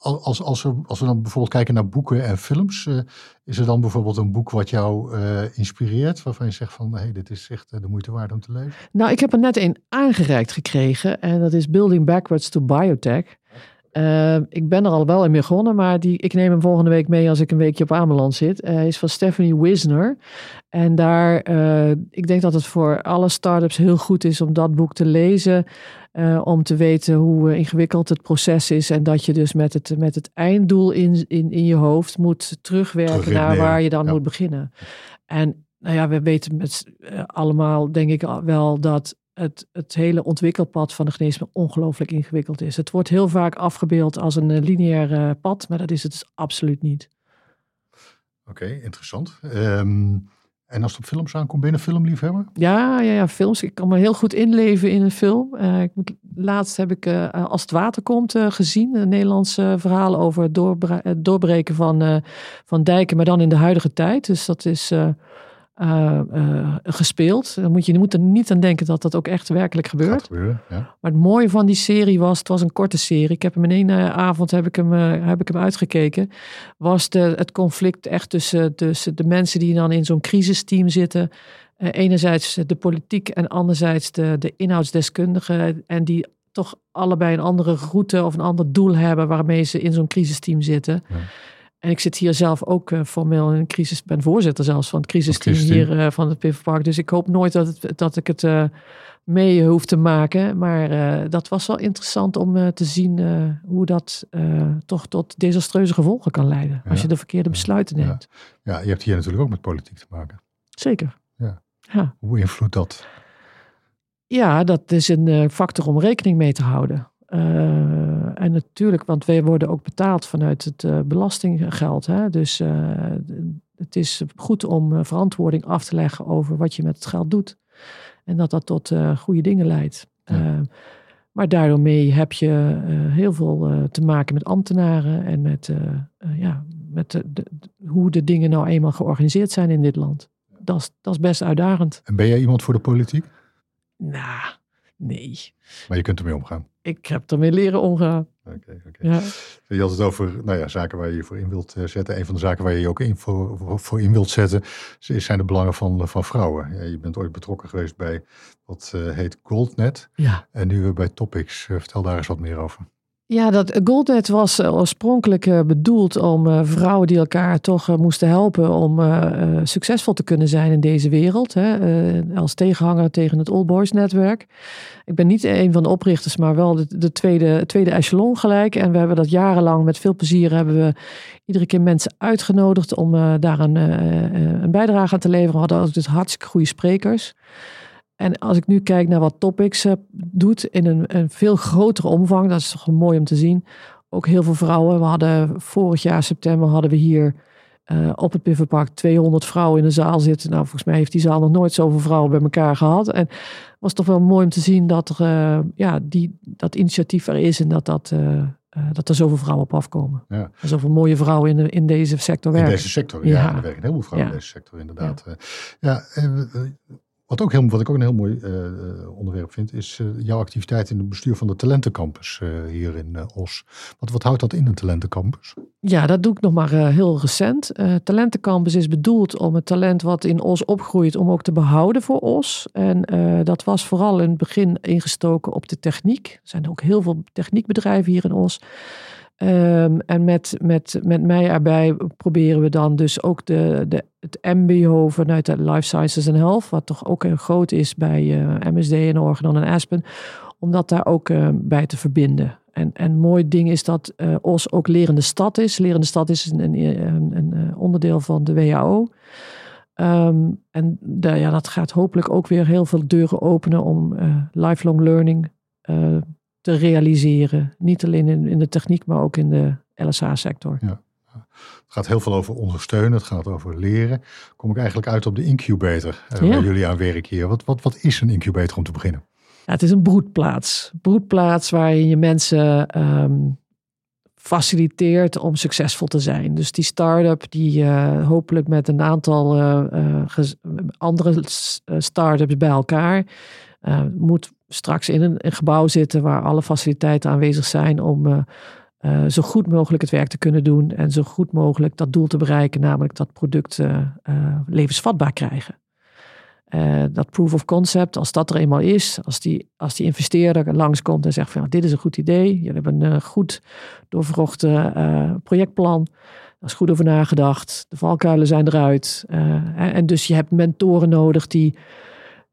als, als, we, als we dan bijvoorbeeld kijken naar boeken en films, uh, is er dan bijvoorbeeld een boek wat jou uh, inspireert, waarvan je zegt van, hé, hey, dit is echt uh, de moeite waard om te lezen? Nou, ik heb er net een aangereikt gekregen en dat is Building Backwards to Biotech. ik ben er al wel in begonnen, maar die, ik neem hem volgende week mee als ik een weekje op Ameland zit. Hij is van Stephanie Wisner. En daar, ik denk dat het voor alle startups heel goed is om dat boek te lezen. Uh, om te weten hoe ingewikkeld het proces is. En dat je dus met het, met het einddoel in, in, in je hoofd moet terugwerken naar waar je dan ja. moet beginnen. En nou ja, we weten met uh, allemaal, denk ik wel, dat het, het hele ontwikkelpad van de geneesmiddel ongelooflijk ingewikkeld is. Het wordt heel vaak afgebeeld als een lineair pad, maar dat is het dus absoluut niet. Oké, okay, interessant. Um, en als het op films aankomt, ben je een filmliefhebber? Ja, ja, ja, films. Ik kan me heel goed inleven in een film. Uh, ik moet, laatst heb ik uh, Als het water komt gezien. Een Nederlands verhaal over het doorbreken van, van dijken, maar dan in de huidige tijd. Dus dat is uh, uh, gespeeld. Dan moet je, je moet er niet aan denken dat dat ook echt werkelijk gebeurt. Gebeuren, ja. Maar het mooie van die serie was, het was een korte serie. Ik heb hem in één uh, avond heb ik hem, heb ik hem uitgekeken. Was de, het conflict echt tussen, tussen de mensen die dan in zo'n crisisteam zitten. enerzijds de politiek en anderzijds de, de inhoudsdeskundigen. En die toch allebei een andere route of een ander doel hebben waarmee ze in zo'n crisisteam zitten. Ja. En ik zit hier zelf ook uh, formeel in een crisis, ben voorzitter zelfs van het crisisteam hier uh, van het Pivpark. Dus ik hoop nooit dat, het, dat ik het uh, mee hoef te maken. Maar dat was wel interessant om te zien hoe dat toch tot desastreuze gevolgen kan leiden. Ja. Als je de verkeerde besluiten neemt. Ja. ja. je hebt hier natuurlijk ook met politiek te maken. Zeker. Ja. ja. Hoe invloedt dat? Ja, dat is een factor om rekening mee te houden. Uh, en natuurlijk, want wij worden ook betaald vanuit het uh, belastinggeld. Hè? Dus uh, het is goed om verantwoording af te leggen over wat je met het geld doet. En dat dat tot goede dingen leidt. Ja. maar daardoor mee heb je heel veel te maken met ambtenaren en met, ja, met de, de, hoe de dingen nou eenmaal georganiseerd zijn in dit land. Dat is, dat is best uitdagend. En ben jij iemand voor de politiek? Nou, nee. Maar je kunt ermee omgaan? Ik heb ermee leren omgaan. Oké, okay, oké. Okay. Ja. Je had het over nou ja, zaken waar je je voor in wilt zetten. Een van de zaken waar je je ook in voor, voor in wilt zetten, zijn de belangen van, van vrouwen. Ja, je bent ooit betrokken geweest bij wat uh, heet Goldnet. Ja. En nu bij Topics. Vertel daar eens wat meer over. Ja, dat GoldNet was eh, oorspronkelijk eh, bedoeld om eh, vrouwen die elkaar toch moesten helpen om succesvol te kunnen zijn in deze wereld. Hè, als tegenhanger tegen het All Boys netwerk. Ik ben niet een van de oprichters, maar wel de, de tweede, tweede echelon gelijk. En we hebben dat jarenlang met veel plezier hebben we iedere keer mensen uitgenodigd om daar een, een bijdrage aan te leveren. We hadden ook dus hartstikke goede sprekers. En als ik nu kijk naar wat Topics uh, doet in een, een, veel grotere omvang, dat is toch mooi om te zien. Ook heel veel vrouwen. We hadden vorig jaar september hadden we hier uh, op het Pivotpark 200 vrouwen in de zaal zitten. Nou, volgens mij heeft die zaal nog nooit zoveel vrouwen bij elkaar gehad. En het was toch wel mooi om te zien dat er, uh, ja, die, dat initiatief er is en dat dat dat er zoveel vrouwen op afkomen. Ja. Zoveel mooie vrouwen in, de, in deze sector werken. In deze sector, ja. Er werken heel veel vrouwen in deze sector, inderdaad. Ja, ja wat, ook heel, wat ik ook een heel mooi uh, onderwerp vind, is uh, jouw activiteit in het bestuur van de talentencampus hier in Os. Wat, wat houdt dat in, een talentencampus? Ja, dat doe ik nog maar heel recent. talentencampus is bedoeld om het talent wat in Os opgroeit, om ook te behouden voor Os. En dat was vooral in het begin ingestoken op de techniek. Er zijn ook heel veel techniekbedrijven hier in Os. Um, en met, met, met mij erbij proberen we dan dus ook de, de, het MBO vanuit de Life Sciences and Health, wat toch ook heel groot is bij eh, MSD en Organon en Aspen, om dat daar ook uh, bij te verbinden. En, en mooi ding is dat uh, OS ook lerende stad is. Lerende stad is een, een, onderdeel van de WHO. Ehm, en de, ja, dat gaat hopelijk ook weer heel veel deuren openen om lifelong learning te realiseren. Niet alleen in, in de techniek, maar ook in de LSA-sector. Ja. Het gaat heel veel over ondersteunen, het gaat over leren. Kom ik eigenlijk uit op de incubator uh, waar jullie aan werken hier. Wat, wat, wat is een incubator om te beginnen? Ja, het is een broedplaats. Broedplaats waarin je mensen um, faciliteert om succesvol te zijn. Dus die start-up die uh, hopelijk met een aantal uh, andere start-ups bij elkaar moet straks in een, gebouw zitten waar alle faciliteiten aanwezig zijn om uh, uh, zo goed mogelijk het werk te kunnen doen en zo goed mogelijk dat doel te bereiken, namelijk dat product uh, levensvatbaar krijgen. dat proof of concept, als dat er eenmaal is, als die, als die investeerder langskomt en zegt van dit is een goed idee, jullie hebben een goed doorverrochte projectplan, daar is goed over nagedacht, de valkuilen zijn eruit. en dus je hebt mentoren nodig die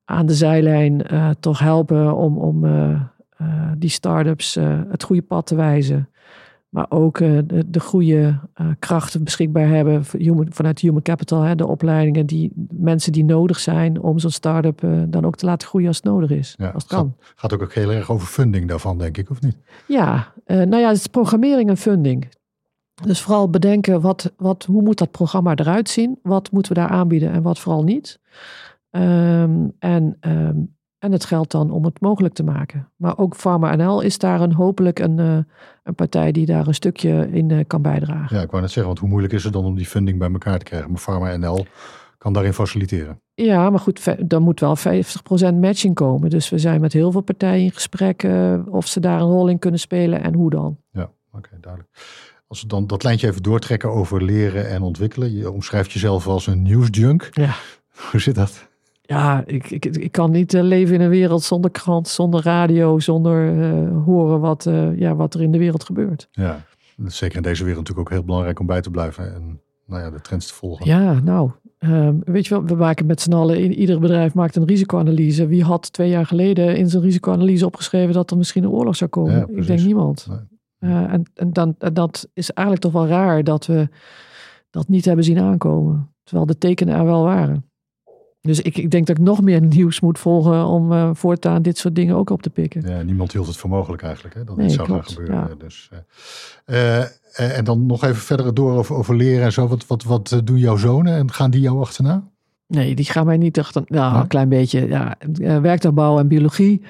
aan de zijlijn uh, toch helpen om, om uh, uh, die start-ups het goede pad te wijzen. Maar ook de, de, goede krachten beschikbaar hebben human, vanuit Human Capital, hè, de opleidingen, die mensen die nodig zijn om zo'n start-up dan ook te laten groeien als het nodig is. Ja, als het kan. Gaat, gaat ook, ook heel erg over funding daarvan, denk ik, of niet? Ja, nou ja, het is programmering en funding. Dus vooral bedenken, wat, wat, hoe moet dat programma eruit zien? Wat moeten we daar aanbieden en wat vooral niet? Um, en, um, en het geldt dan om het mogelijk te maken. Maar ook Pharma NL is daar een, hopelijk een, uh, een partij die daar een stukje in uh, kan bijdragen. Ja, ik wou net zeggen, want hoe moeilijk is het dan om die funding bij elkaar te krijgen? Maar Pharma NL kan daarin faciliteren. Ja, maar goed, dan moet wel 50% matching komen. Dus we zijn met heel veel partijen in gesprek uh, of ze daar een rol in kunnen spelen en hoe dan. Ja, oké, duidelijk. Als we dan dat lijntje even doortrekken over leren en ontwikkelen. Je omschrijft jezelf als een nieuwsjunk. Ja. Hoe zit dat? Ja, ik, ik, ik kan niet uh, leven in een wereld zonder krant, zonder radio, zonder uh, horen wat, uh, ja, wat er in de wereld gebeurt. Ja, zeker in deze wereld natuurlijk ook heel belangrijk om bij te blijven en nou ja, de trends te volgen. Ja, nou, uh, weet je wel, we maken met z'n allen, in, ieder bedrijf maakt een risicoanalyse. Wie had twee jaar geleden in zijn risicoanalyse opgeschreven dat er misschien een oorlog zou komen? Ja, ik denk niemand. Nee. en en dan, dat is eigenlijk toch wel raar dat we dat niet hebben zien aankomen. Terwijl de tekenen er wel waren. Dus ik, ik denk dat ik nog meer nieuws moet volgen om uh, voortaan dit soort dingen ook op te pikken. Ja, niemand hield het voor mogelijk eigenlijk, hè, dat nee, dit zou gaan gebeuren. Dus, uh, en dan nog even verder door over, over leren en zo. Wat, wat, wat doen jouw zonen en gaan die jou achterna? Nee, die gaan mij niet achter. Nou, een klein beetje. Ja, werktuigbouw en biologie.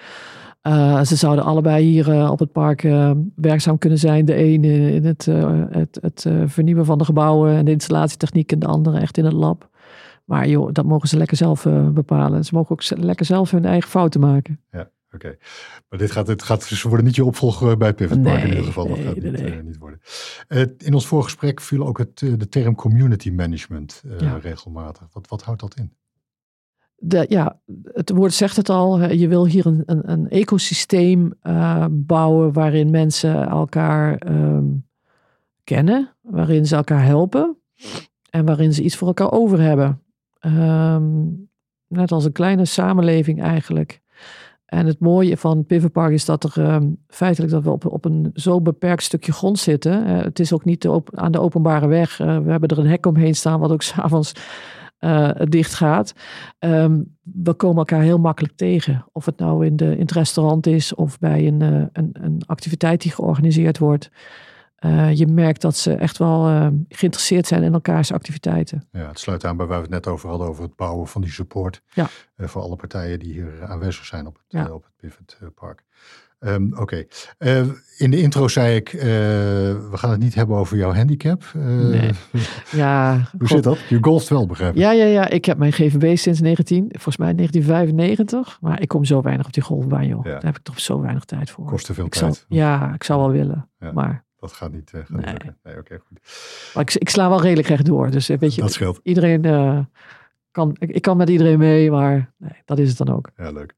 Uh, ze zouden allebei hier uh, op het park uh, werkzaam kunnen zijn. De ene in het, het, het vernieuwen van de gebouwen en de installatietechniek en de andere echt in het lab. Maar joh, dat mogen ze lekker zelf uh, bepalen. Ze mogen ook lekker zelf hun eigen fouten maken. Ja, oké. Maar dit gaat, dit gaat, ze worden niet je opvolger bij Pivot Park in ieder geval. dat gaat niet, uh, niet, worden. Uh, in ons voorgesprek viel ook het, de term community management ja. regelmatig. Wat, wat houdt dat in? de, ja, het woord zegt het al. Je wil hier een, een, een ecosysteem bouwen waarin mensen elkaar um, kennen, waarin ze elkaar helpen en waarin ze iets voor elkaar over hebben. Um, net als een kleine samenleving eigenlijk. En het mooie van Pivot Park is dat er um, feitelijk dat we op, op een zo beperkt stukje grond zitten. Uh, het is ook niet aan de openbare weg. Uh, we hebben er een hek omheen staan, wat ook s'avonds uh, dicht gaat. Um, we komen elkaar heel makkelijk tegen. Of het nou in, de, in het restaurant is of bij een, een, een activiteit die georganiseerd wordt. Uh, je merkt dat ze echt wel uh, geïnteresseerd zijn in elkaars activiteiten. Ja, het sluit aan bij waar we het net over hadden, over het bouwen van die support. Ja. Uh, voor alle partijen die hier aanwezig zijn op het, ja. op het Pivot Park. Um, Oké, okay. in de intro zei ik, we gaan het niet hebben over jouw handicap. nee. Ja, Hoe God. zit dat? Je golft wel, begrijp ik. Ja, ja, ja, ik heb mijn GVB sinds 19, volgens mij 1995. Maar ik kom zo weinig op die golfbaan, joh. Ja. Daar heb ik toch zo weinig tijd voor. Kost te veel ik tijd. Ja, ik zou wel willen, Ja. maar... Dat gaat niet, uh, gaat Nee. niet lukken. Nee, oké, goed. Maar ik, ik sla wel redelijk rechtdoor. Dus eh, weet je, Dat scheelt. iedereen eh, kan, ik, ik kan met iedereen mee, maar nee, dat is het dan ook. Ja, leuk.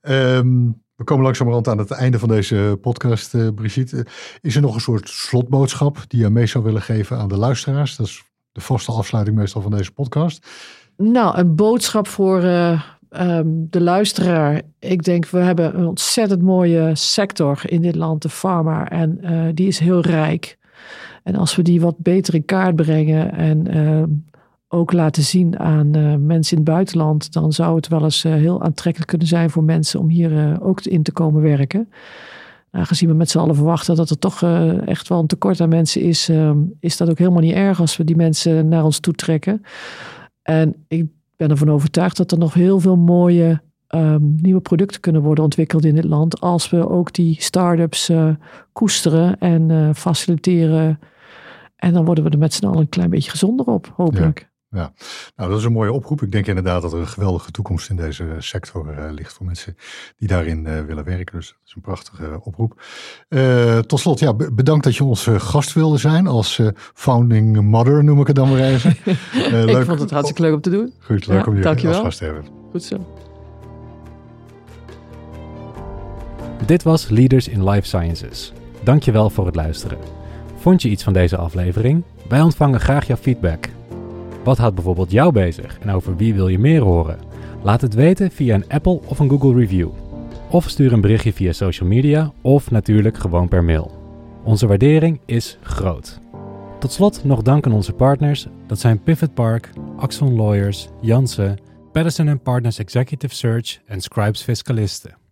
Ehm, we komen langzamerhand aan het einde van deze podcast, eh, Brigitte. Is er nog een soort slotboodschap die je mee zou willen geven aan de luisteraars? Dat is de vaste afsluiting meestal van deze podcast. Nou, een boodschap voor eh, ehm, de luisteraar. Ik denk, we hebben een ontzettend mooie sector in dit land, de pharma. En eh, die is heel rijk. En als we die wat beter in kaart brengen en ehm, ook laten zien aan eh, mensen in het buitenland, dan zou het wel eens eh, heel aantrekkelijk kunnen zijn voor mensen om hier ook in te komen werken. Aangezien we met z'n allen verwachten dat er toch echt wel een tekort aan mensen is, ehm, is dat ook helemaal niet erg als we die mensen naar ons toe trekken. En ik ben ervan overtuigd dat er nog heel veel mooie ehm, nieuwe producten kunnen worden ontwikkeld in dit land. Als we ook die start-ups eh, koesteren en eh, faciliteren. En dan worden we er met z'n allen een klein beetje gezonder op, hopelijk. Nou, dat is een mooie oproep. Ik denk inderdaad dat er een geweldige toekomst in deze sector eh, ligt voor mensen die daarin eh, willen werken. Dus dat is een prachtige eh, oproep. Eh, tot slot, ja, be- bedankt dat je ons eh, gast wilde zijn als eh, founding mother, noem ik het dan maar even. Eh, ik vond het hartstikke leuk om te doen. Goed, leuk Ja, om je dankjewel. als gast te hebben. Goed zo. Dit was Leaders in Life Sciences. Dankjewel voor het luisteren. Vond je iets van deze aflevering? Wij ontvangen graag jouw feedback. Wat houdt bijvoorbeeld jou bezig en over wie wil je meer horen? Laat het weten via een Apple of een Google review. Of stuur een berichtje via social media of natuurlijk gewoon per mail. Onze waardering is groot. Tot slot nog dank aan onze partners. Dat zijn Pivot Park, Axon Lawyers, Janssen, Patterson Partners Executive Search en Scribes Fiscalisten.